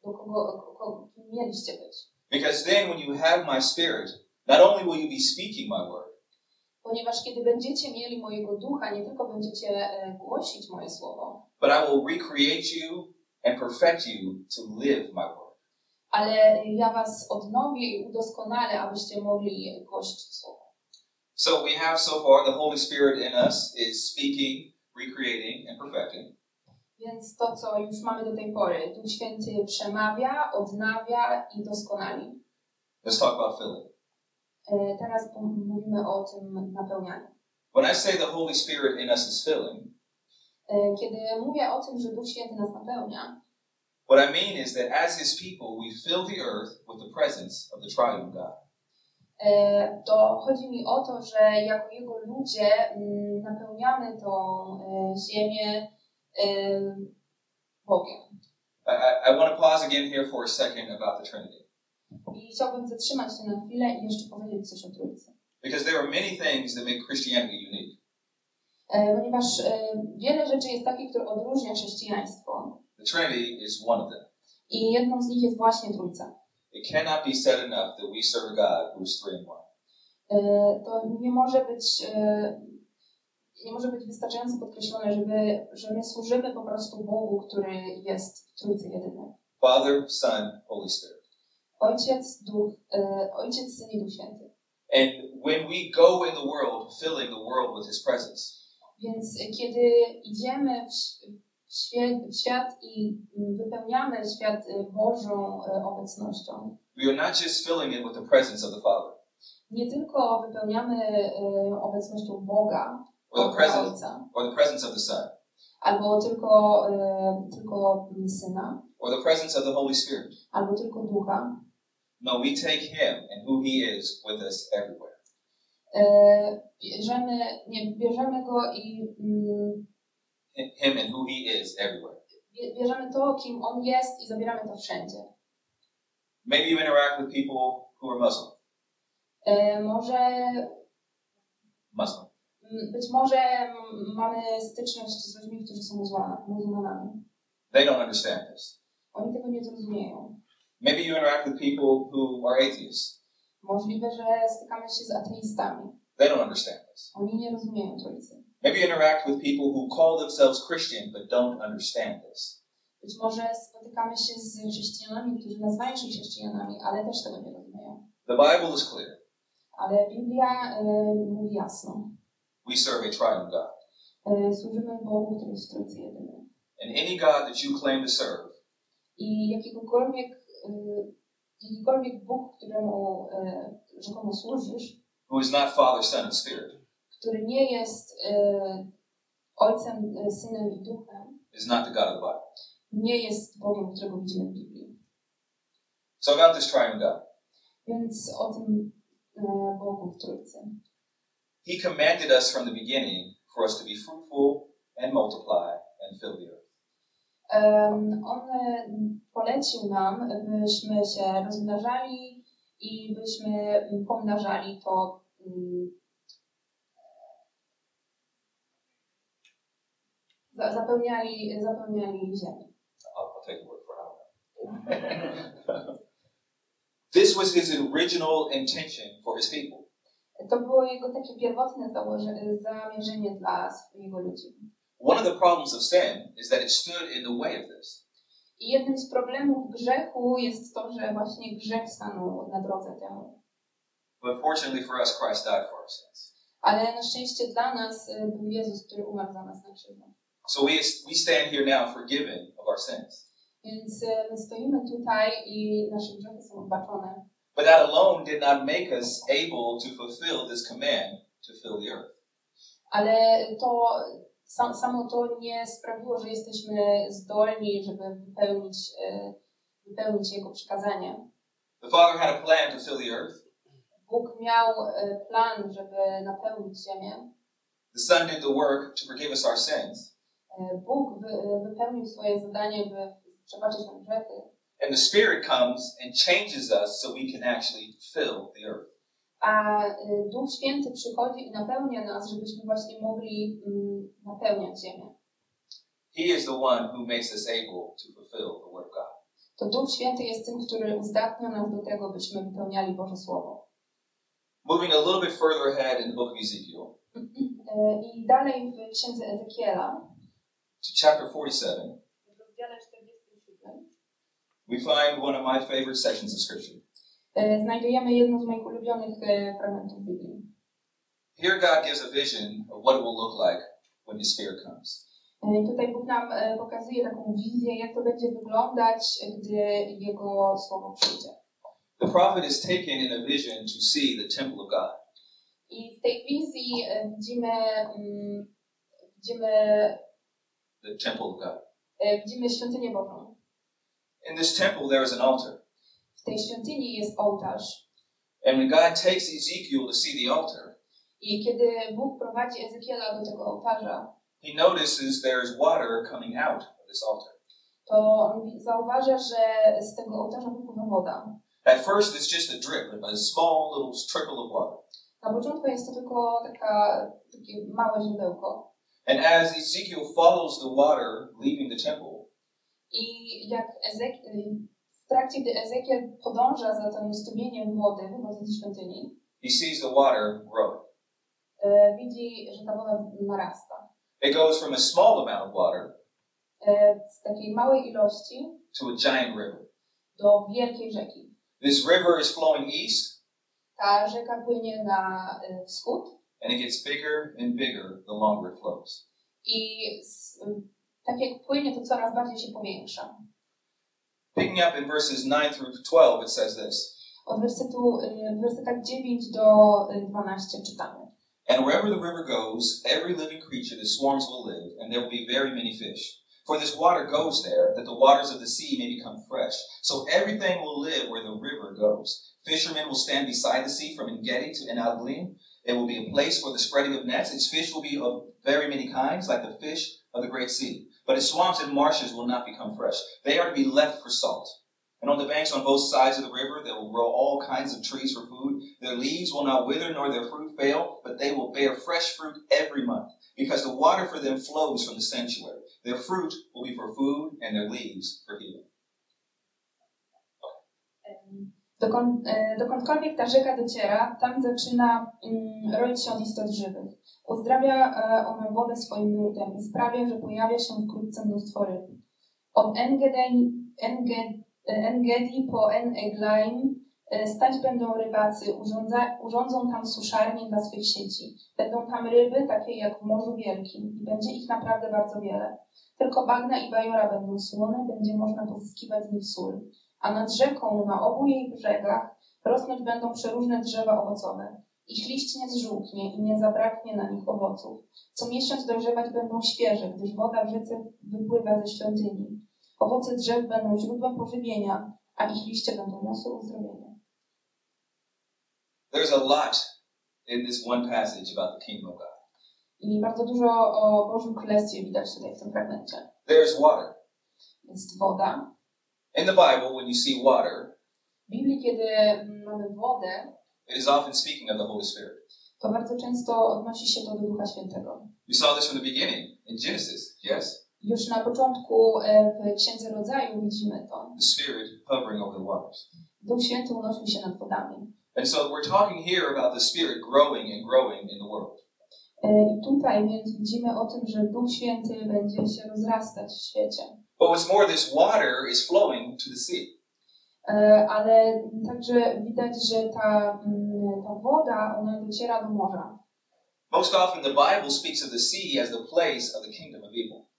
do kogo, kogo kim mieliście być. Because then when you have my spirit, not only will you be speaking my word, Ponieważ kiedy będziecie mieli mojego ducha, nie tylko będziecie e, głosić moje słowo, but I will recreate you and perfect you to live my word. ale ja was odnowię i udoskonalę, abyście mogli głosić słowo. So we have so far the Holy Spirit in us is speaking, recreating, and perfecting. Więc to, co już mamy do tej pory, Duch Święty przemawia, odnawia i doskonali. Let's talk about filling. E, Teraz mówimy o tym napełnianiu. When I say the Holy Spirit in us is filling, E, Kiedy mówię o tym, że Duch Święty nas napełnia, what I mean is that as His people, we fill the earth with the presence of the triune God. e, to chodzi mi o to, że jako Jego ludzie mm, napełniamy tą ziemię Bogiem. I, I, I want to pause again here for a second about the Trinity. I chciałbym zatrzymać się na chwilę i jeszcze powiedzieć coś o Trójcy. Because there are many things that make Christianity unique. E, Ponieważ e, wiele rzeczy jest takich, które odróżnia chrześcijaństwo The Trinity is one of them. i jedną z nich jest właśnie Trójca. It cannot be said enough that we serve a God who is three in one. E, To nie może być nie może być wystarczająco podkreślone, żeby, że my służymy po prostu Bogu, który jest w Trójcy jedynej. Father, Son, Holy Spirit. Ojciec, Duch, e, Ojciec, Syn i Duch Święty. And when we go in the world, filling the world with His presence, Więc kiedy idziemy w, w, świat, w świat i mm, wypełniamy świat e, Bożą e, obecnością, we are not just filling it with the presence of the Father nie tylko wypełniamy e, obecnością Boga, or the presence Ojca, or the presence of the Son albo tylko, e, tylko Syna, or the presence of the Holy Spirit. albo tylko Ducha, No, we take Him and who He is with us everywhere. e, bierzemy, nie, bierzemy Go i mm, Him and who He is everywhere. bie- bierzemy to, kim On jest i zabieramy to wszędzie. Maybe you interact with people who are Muslim. E, może Muslim. Mm, Być może mamy styczność z ludźmi, którzy są muzułma- muzułmanami. They don't understand this. Oni tego nie zrozumieją. Maybe you interact with people who are atheists. Możliwe, że stykamy się z ateistami. They don't understand this. Oni nie rozumieją Trójcy. Maybe you interact with people who call themselves Christian but don't understand this. Być może spotykamy się z chrześcijanami, którzy nazywają się chrześcijanami, ale też tego nie rozumieją. The Bible is clear. Ale Biblia y, mówi jasno. We serve a triune God. Y, służymy Bogu, który jest Trójcy jedynej. And any God that you claim to serve I jakiegokolwiek, y, jakikolwiek Bóg, któremu y, rzekomo służysz, who is not Father, Son, and Spirit który nie jest Ojcem, Synem i Duchem, is not the God of the Bible. nie jest Bogiem, którego widzimy w Biblii. So about this triune God. Więc o tym Bogu w Trójcy. He commanded us from the beginning for us to be fruitful and multiply and fill the earth. Em, On polecił nam, byśmy się rozmnażali i byśmy pomnażali to za- mm, zapełniali, zapełniali ziemię. I'll, I'll take the word for it. this was his original intention for his people. To było jego takie pierwotne zamierzenie dla jego ludzi. One of the problems of sin is that it stood in the way of this. I jednym z problemów grzechu jest to, że właśnie grzech stanął na drodze temu. But fortunately for us, Christ died for our sins. Ale na szczęście dla nas y, był Jezus, który umarł za nas na krzyżu. So we, we stand here now forgiven of our sins. Więc y, my stoimy tutaj i nasze grzechy są odbaczone. But that alone did not make us able to fulfill this command to fill the earth. Ale to sam, samo to nie sprawiło, że jesteśmy zdolni, żeby wypełnić, y, wypełnić Jego przykazanie. The Father had a plan to fill the earth. Bóg miał y, plan, żeby napełnić ziemię. The Son did the work to forgive us our sins. Y, Bóg wy, wypełnił swoje zadanie, by przebaczyć nam grzechy. And the Spirit comes and changes us so we can actually fill the earth. A y, Duch Święty przychodzi i napełnia nas, żebyśmy właśnie mogli mm, napełniać ziemię. He is the one who makes us able to fulfill the Word of God. To Duch Święty jest tym, który uzdatnia nas do tego, byśmy wypełniali Boże Słowo. Moving a little bit further ahead in the book of Ezekiel Y, I dalej w księdze Ezekiela, to chapter 47, w rozdziale 47, we find one of my favorite sections of Scripture. y, znajdujemy jedno z moich ulubionych y, fragmentów Biblii. Here, God gives a vision of what it will look like when His Spirit comes. Y, Tutaj Bóg nam pokazuje taką wizję, jak to będzie wyglądać, gdy Jego Słowo przyjdzie. The prophet is taken in a vision to see the temple of God. I w tej wizji widzimy, mm, widzimy, The temple of God. widzimy świątynię Bożą. In this temple, there is an altar. W tej świątyni jest ołtarz. And when God takes Ezekiel to see the altar, I kiedy Bóg prowadzi Ezekiela do tego ołtarza, he notices there is water coming out of this altar. to on zauważa, że z tego ołtarza wypływa woda. At first, it's just a drip, a small little trickle of water. Na początku jest to tylko taka, takie małe źródełko. And as Ezekiel follows the water leaving the temple, I jak Ezek, w trakcie, gdy Ezekiel podąża za tym strumieniem wody wychodząc ze świątyni, he sees the water grow. e, widzi, że ta woda narasta. It goes from a small amount of water E, z takiej małej ilości to a giant river. do wielkiej rzeki. This river is flowing east, Ta rzeka płynie na e, wschód and it gets bigger and bigger the longer it flows. i z, tak jak płynie, to coraz bardziej się powiększa. Picking up in verses 9 through 12, it says this Od wersetu, e, w wersetach 9 do e, 12 czytamy. And wherever the river goes, every living creature that swarms will live, and there will be very many fish. For this water goes there, that the waters of the sea may become fresh. So everything will live where the river goes. Fishermen will stand beside the sea from Engedi to Enaglim. It will be a place for the spreading of nets. Its fish will be of very many kinds, like the fish of the great sea. But its swamps and marshes will not become fresh. They are to be left for salt. And on the banks on both sides of the river, there will grow all kinds of trees for food. Their leaves will not wither, nor their fruit fail, but they will bear fresh fruit every month, because the water for them flows from the sanctuary. Their fruit will be for food, and their leaves for healing. Dokąd, e, dokądkolwiek ta rzeka dociera, tam zaczyna mm, roić się od istot żywych. Uzdrawia e, ona wodę swoim nurtem i sprawia, że pojawia się wkrótce mnóstwo ryb. Od e, Engedi po En-Eglaim e, stać będą rybacy, urządza, urządzą tam suszarnie dla swych sieci. Będą tam ryby, takie jak w Morzu Wielkim i będzie ich naprawdę bardzo wiele. Tylko bagna i bajora będą słone, będzie można pozyskiwać z nich sól a nad rzeką na obu jej brzegach rosnąć będą przeróżne drzewa owocowe. Ich liść nie zżółknie i nie zabraknie na nich owoców. Co miesiąc dojrzewać będą świeże, gdyż woda w rzece wypływa ze świątyni. Owoce drzew będą źródłem pożywienia, a ich liście będą niosły uzdrowienie. There's a lot in this one passage about the kingdom of God. I bardzo dużo o Bożym Królestwie widać tutaj w tym fragmencie. There's water. Jest woda. In the Bible, when you see water, Biblii, kiedy mamy wodę, it is often speaking of the Holy Spirit. to bardzo często odnosi się to do Ducha Świętego. We saw this from the beginning in Genesis, yes? Już na początku e, w Księdze Rodzaju widzimy to. The Spirit hovering over the waters. Duch Święty unosił się nad wodami. And so we're talking here about the Spirit growing and growing in the world. E, I tutaj więc widzimy o tym, że Duch Święty będzie się rozrastać w świecie. But what's more, this water is flowing to the sea. Ale także widać, że ta, mm, ta woda, ona dociera do morza. Most often, the Bible speaks of the sea as the place of the kingdom of evil.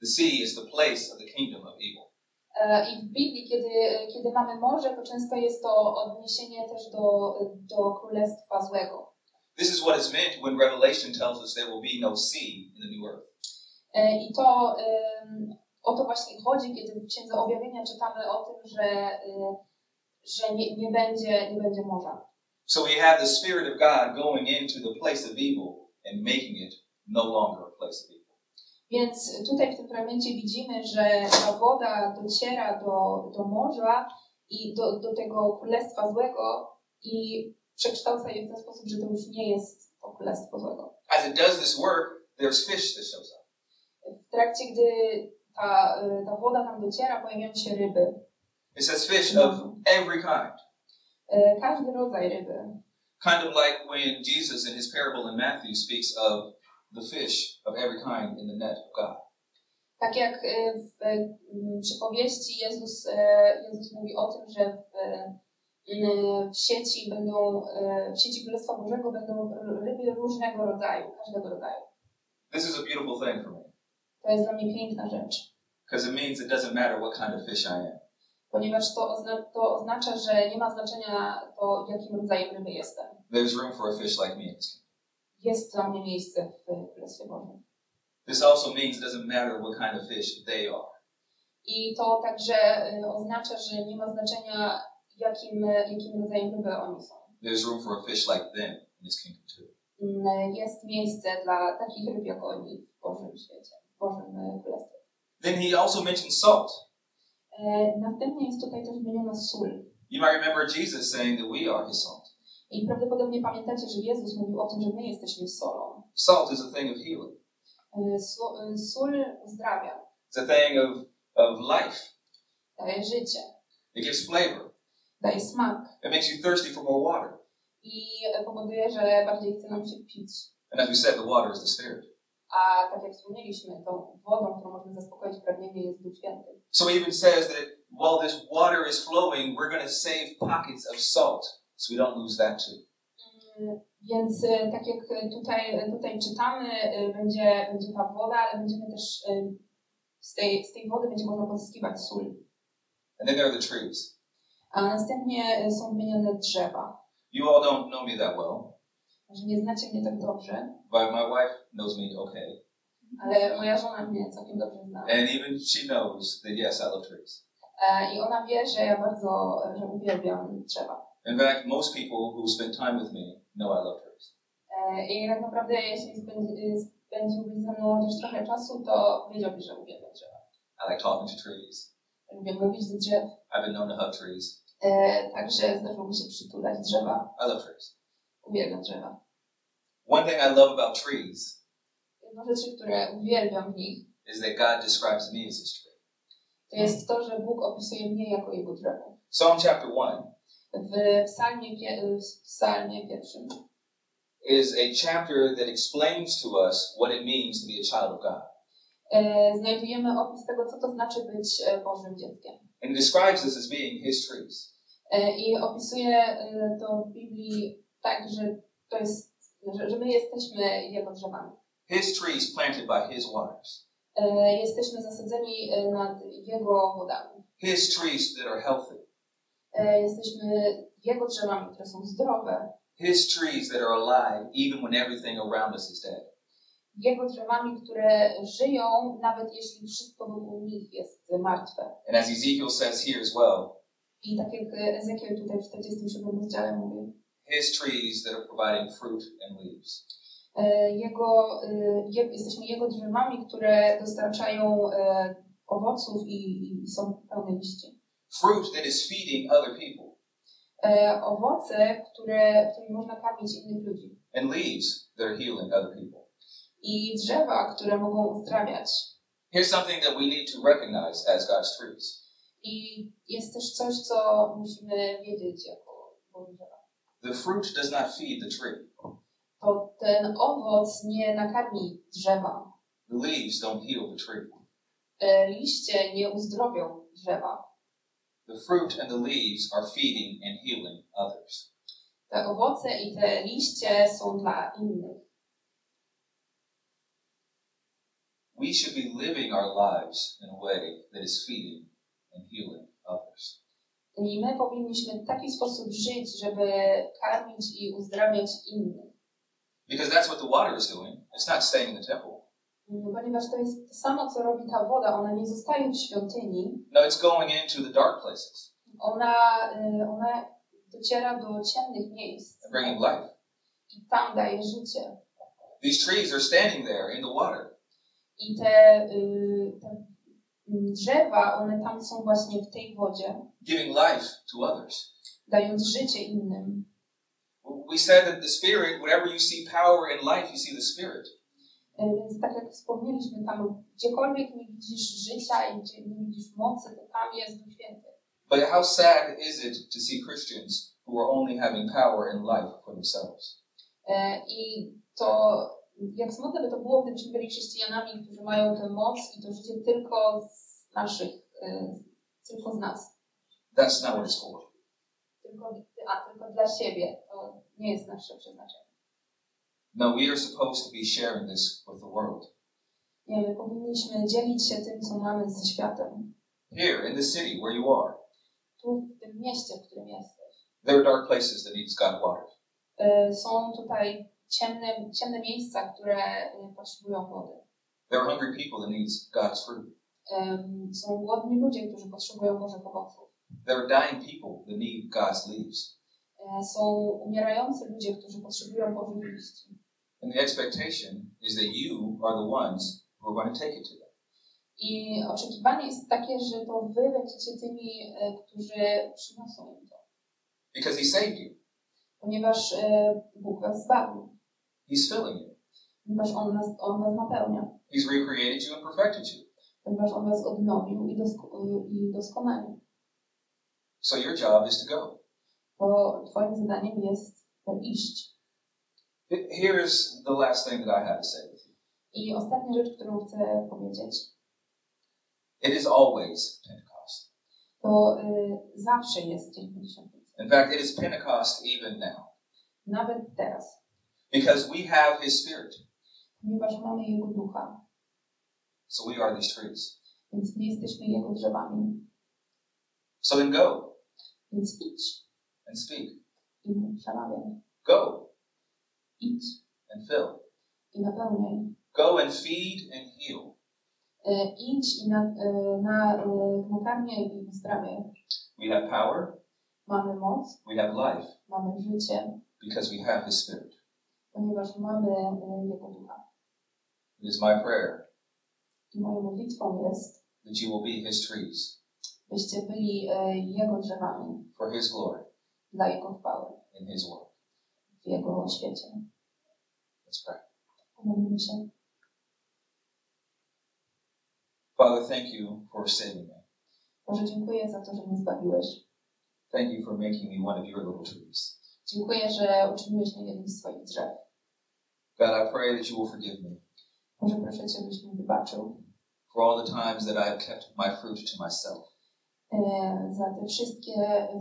The sea is the place of the kingdom of evil. I w Biblii, kiedy, kiedy mamy morze, to często jest to odniesienie też do, do królestwa złego. This is what is meant when Revelation tells us there will be no sea in the new earth. E, I to o to właśnie chodzi, kiedy w Księdze Objawienia czytamy o tym, że, y, że nie, nie, będzie, nie będzie morza. So we have the Spirit of God going into the place of evil and making it no longer a place of evil. Więc tutaj w tym fragmencie widzimy, że ta woda dociera do, do morza i do, do tego królestwa złego i przekształca je w ten sposób, że to już nie jest to królestwo złego. As it does this work, there's fish that shows up. W trakcie, gdy ta, y, ta woda tam dociera, pojawiają się ryby. It says fish of every kind. Y, Każdy rodzaj ryby. Kind of like when Jesus in his parable in Matthew speaks of the fish of every kind in the net of God. Tak jak y, w przypowieści Jezus, Jezus mówi o tym, że w, w sieci będą, w sieci Królestwa Bożego będą ryby różnego rodzaju, każdego rodzaju. This is a beautiful thing for me To jest dla mnie piękna rzecz, because it means it doesn't matter what kind of fish I am. ponieważ to, ozna to oznacza, że nie ma znaczenia to, jakim rodzajem ryby jestem. There's room for a fish like me. Jest dla mnie miejsce w Królestwie Bożym. This also means it doesn't matter what kind of fish they are. I to także y, oznacza, że nie ma znaczenia, jakim, jakim rodzajem ryby oni są. There's room for a fish like them in this kingdom too. Mm, jest miejsce dla takich ryb jak oni w Bożym świecie, Bożym Królestwie. Then he also mentions salt. E, Następnie jest tutaj też wymieniona sól. You might remember Jesus saying that we are his salt. I prawdopodobnie pamiętacie, że Jezus mówił o tym, że my jesteśmy solą. Salt is a thing of healing. E, e, Sól uzdrawia, It's a thing of, of life. daje życie, It gives flavor. daje smak It makes you thirsty for more water. i powoduje, że bardziej chce nam się pić. And as we said, the water is the Spirit. A tak jak wspomnieliśmy, tą wodą, którą możemy zaspokoić pragnienie jest Duch Święty. So he even says that while this water is flowing, we're going to save pockets of salt so we don't lose that too. Mm, Więc e, tak jak tutaj, tutaj czytamy, e, będzie, będzie ta woda, ale będziemy też e, z tej, z tej wody będzie można pozyskiwać sól. And then there are the trees. A następnie są wymienione drzewa. You all don't know me that well, Może nie znacie mnie tak dobrze, but my wife knows me okay. ale moja żona mnie całkiem dobrze zna. And even she knows that yes, I love trees. E, I ona wie, że ja bardzo, że uwielbiam drzewa. In fact, most people who spend time with me know I love trees. E, I tak naprawdę jeśli spędzi, spędziłbyś ze mną chociaż trochę czasu, to wiedziałbyś, że uwielbiam drzewa. I like talking to trees. Lubię mówić do drzew. I've been known to hug trees. E, także zdarzyło mi się przytulać drzewa. I love trees. Uwielbiam drzewa. One thing I love about trees Jedną rzeczy, które uwielbiam w nich, is that God describes me as his tree. to jest to, że Bóg opisuje mnie jako Jego drzewo. Psalm chapter 1 W psalmie, pie- w psalmie pierwszym is a chapter that explains to us what it means to be a child of God. e, znajdujemy opis tego, co to znaczy być e, Bożym dzieckiem. And it describes us as being his trees. E, I opisuje e, to w Biblii tak, że to jest, że, że my jesteśmy Jego drzewami. His trees planted by his waters. E, Jesteśmy zasadzeni e, nad Jego wodami. His trees that are healthy. E, Jesteśmy Jego drzewami, które są zdrowe. His trees that are alive even when everything around us is dead. Jego drzewami, które żyją, nawet jeśli wszystko wokół nich jest martwe. And as Ezekiel says here as well, I tak jak Ezekiel tutaj w 47 rozdziale mówi, his trees that are providing fruit and leaves. E, jego, e, je, jesteśmy Jego drzewami, które dostarczają e, owoców i, i są pełne liści. Fruit that is feeding other people. Owoce, które, którymi można karmić innych ludzi. And leaves that are healing other people. I drzewa, które mogą uzdrawiać. Here's something that we need to recognize as God's trees. I jest też coś, co musimy wiedzieć jako Boże drzewa. The fruit does not feed the tree. To ten owoc nie nakarmi drzewa. The leaves don't heal the tree. E, liście nie uzdrowią drzewa. The fruit and the leaves are feeding and healing others. Te owoce i te liście są dla innych. We should be living our lives in a way that is feeding and healing others. I my powinniśmy w taki sposób żyć, żeby karmić i uzdrawiać innych. Because that's what the water is doing. It's not staying in the temple. Mm, Ponieważ to jest to samo, co robi ta woda. Ona nie zostaje w świątyni. No, it's going into the dark places Ona, y, ona dociera do ciemnych miejsc. and bringing life. I tam daje życie. These trees are standing there in the water, I te, y, te mm, drzewa, one tam są właśnie w tej wodzie, giving life to others. dając życie innym. We said that the Spirit, whenever you see power in life, you see the Spirit. E, Więc tak jak wspomnieliśmy, tam gdziekolwiek nie widzisz życia i gdzie nie widzisz mocy, to tam jest Duch Święty. But how sad is it to see Christians who are only having power in life for themselves? E, I to, jak smutne by to było, gdybyśmy byli chrześcijanami, którzy mają tę moc i to życie tylko z naszych, e, tylko z nas. That's not what it's for. Tylko, a, tylko dla siebie. To nie jest nasze przeznaczenie. No, we are supposed to be sharing this with the world. Nie, my powinniśmy dzielić się tym, co mamy ze światem. Here in the city where you are, Tu, w tym mieście, w którym jesteś. there are dark places that needs God's water. E, Są tutaj ciemne, ciemne miejsca, które e, potrzebują wody. There are hungry people that needs God's fruit. Em, Są głodni ludzie, którzy potrzebują Bożych owoców. There are dying people that need God's leaves. E, Są umierający ludzie, którzy potrzebują Bożych liści. And the expectation is that you are the ones who are going to take it to them. I oczekiwanie jest takie, że to wy będziecie tymi, e, którzy przyniosą im to. Because He saved you. Ponieważ e, Bóg was zbawił. He's filling you. Ponieważ On, nas, on was napełnia. He's recreated you and perfected you. Ponieważ On was odnowił i, dosko- i doskonalił. So your job is to go. To twoim zadaniem jest iść. H- Here's the last thing that I have to say with you. I ostatnia rzecz, którą chcę powiedzieć, It is always Pentecost. to y, zawsze jest Dzień Pięćdziesiątnicy. In fact, it is Pentecost even now. Nawet teraz. Because we have His Spirit. Ponieważ mamy Jego Ducha, So we are these trees. więc nie jesteśmy Jego drzewami. So then go Więc idź and speak. i przemawiaj. Go Idź and fill. i napełniaj. Go and feed and heal. Idź i na, na, nakarmiaj i uzdrawiaj. We have power. Mamy moc, We have life mamy życie, because we have His Spirit. ponieważ mamy Jego Ducha. It is my prayer I moją modlitwą jest, that you will be His trees byście byli Jego drzewami for His glory dla Jego chwały in His work. w Jego świecie. Let's pray. Pomodlimy się. Father, thank you for saving me. Boże, dziękuję za to, że mnie zbawiłeś. Thank you for making me one of your little trees. Dziękuję, że uczyniłeś mnie jednym z swoich drzew. God, I pray that you will forgive me Boże, proszę Cię, byś mi wybaczył for all the times that I have kept my fruit to myself. E, za te wszystkie,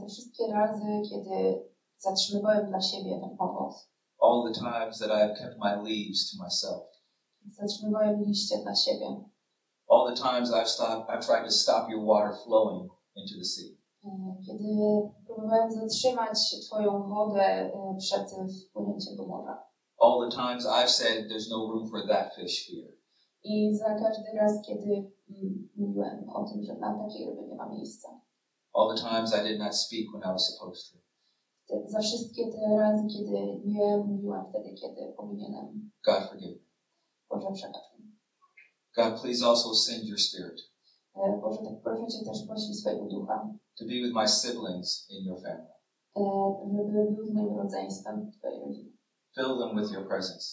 te wszystkie razy, kiedy zatrzymywałem dla siebie ten owoc. All the times that I have kept my leaves to myself. Zatrzymywałem liście dla siebie. All the times I've stopped, I've tried to stop your water flowing into the sea. E, Kiedy próbowałem zatrzymać Twoją wodę e, przed wpłynięciem do morza. All the times I've said there's no room for that fish here. I za każdy raz, kiedy mówiłem o tym, że na takiej ryby nie ma miejsca. All the times I did not speak when I was supposed to. Te, za wszystkie te razy, kiedy nie mówiłem wtedy, kiedy powinienem. God, forgive me. Boże, przebacz mi. God, please also send your spirit E, Boże, tak proszę Cię też poślij swojego ducha, to be with my siblings in your family. e, żeby był z moim rodzeństwem w Twojej rodzinie. Fill them with your presence.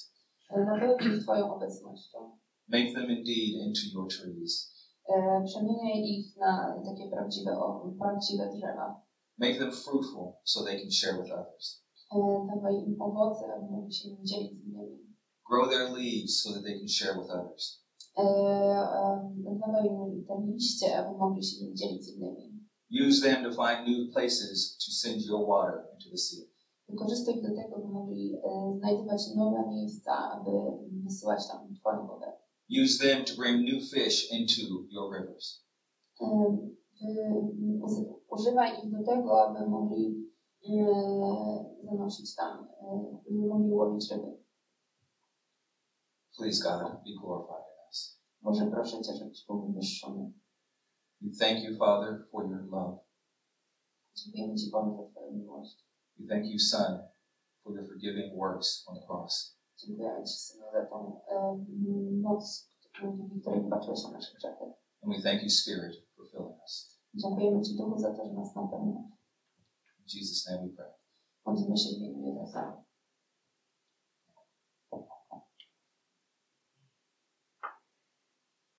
E, Napełnij Twoją obecnością. Make them indeed into your trees. E, Przemieniaj ich na takie prawdziwe, prawdziwe drzewa. Make them fruitful so they can share with others. E, Dawaj im owoce, aby mogli się nim dzielić z innymi. Grow their leaves so that they can share with others. E, e, Dawaj im te liście, aby mogli się nim dzielić z innymi. Use them to find new places to send your water into the sea. Wykorzystaj do tego, by mogli e, znajdować nowe miejsca, aby wysyłać tam Twoją wodę. Use them to bring new fish into your rivers. Używaj ich do tego, aby mogli zanosić tam, mogli łowić ryby. Please, God, be glorified in us. Boże, proszę Cię, żebyś był wywyższony. We thank you, Father, for your love. Dziękujemy Ci, Boże, za Twoją miłość. We thank you, Son, for your forgiving works on the cross. Ci, Synu, za tą e, moc, którą- której wybaczyłeś na nasze grzechy. And we thank you, Spirit, for filling us. Dziękujemy Ci, Duchu, za to, że nas napełniasz. In Jesus' name we pray. Modlimy się w imieniu Jezusa.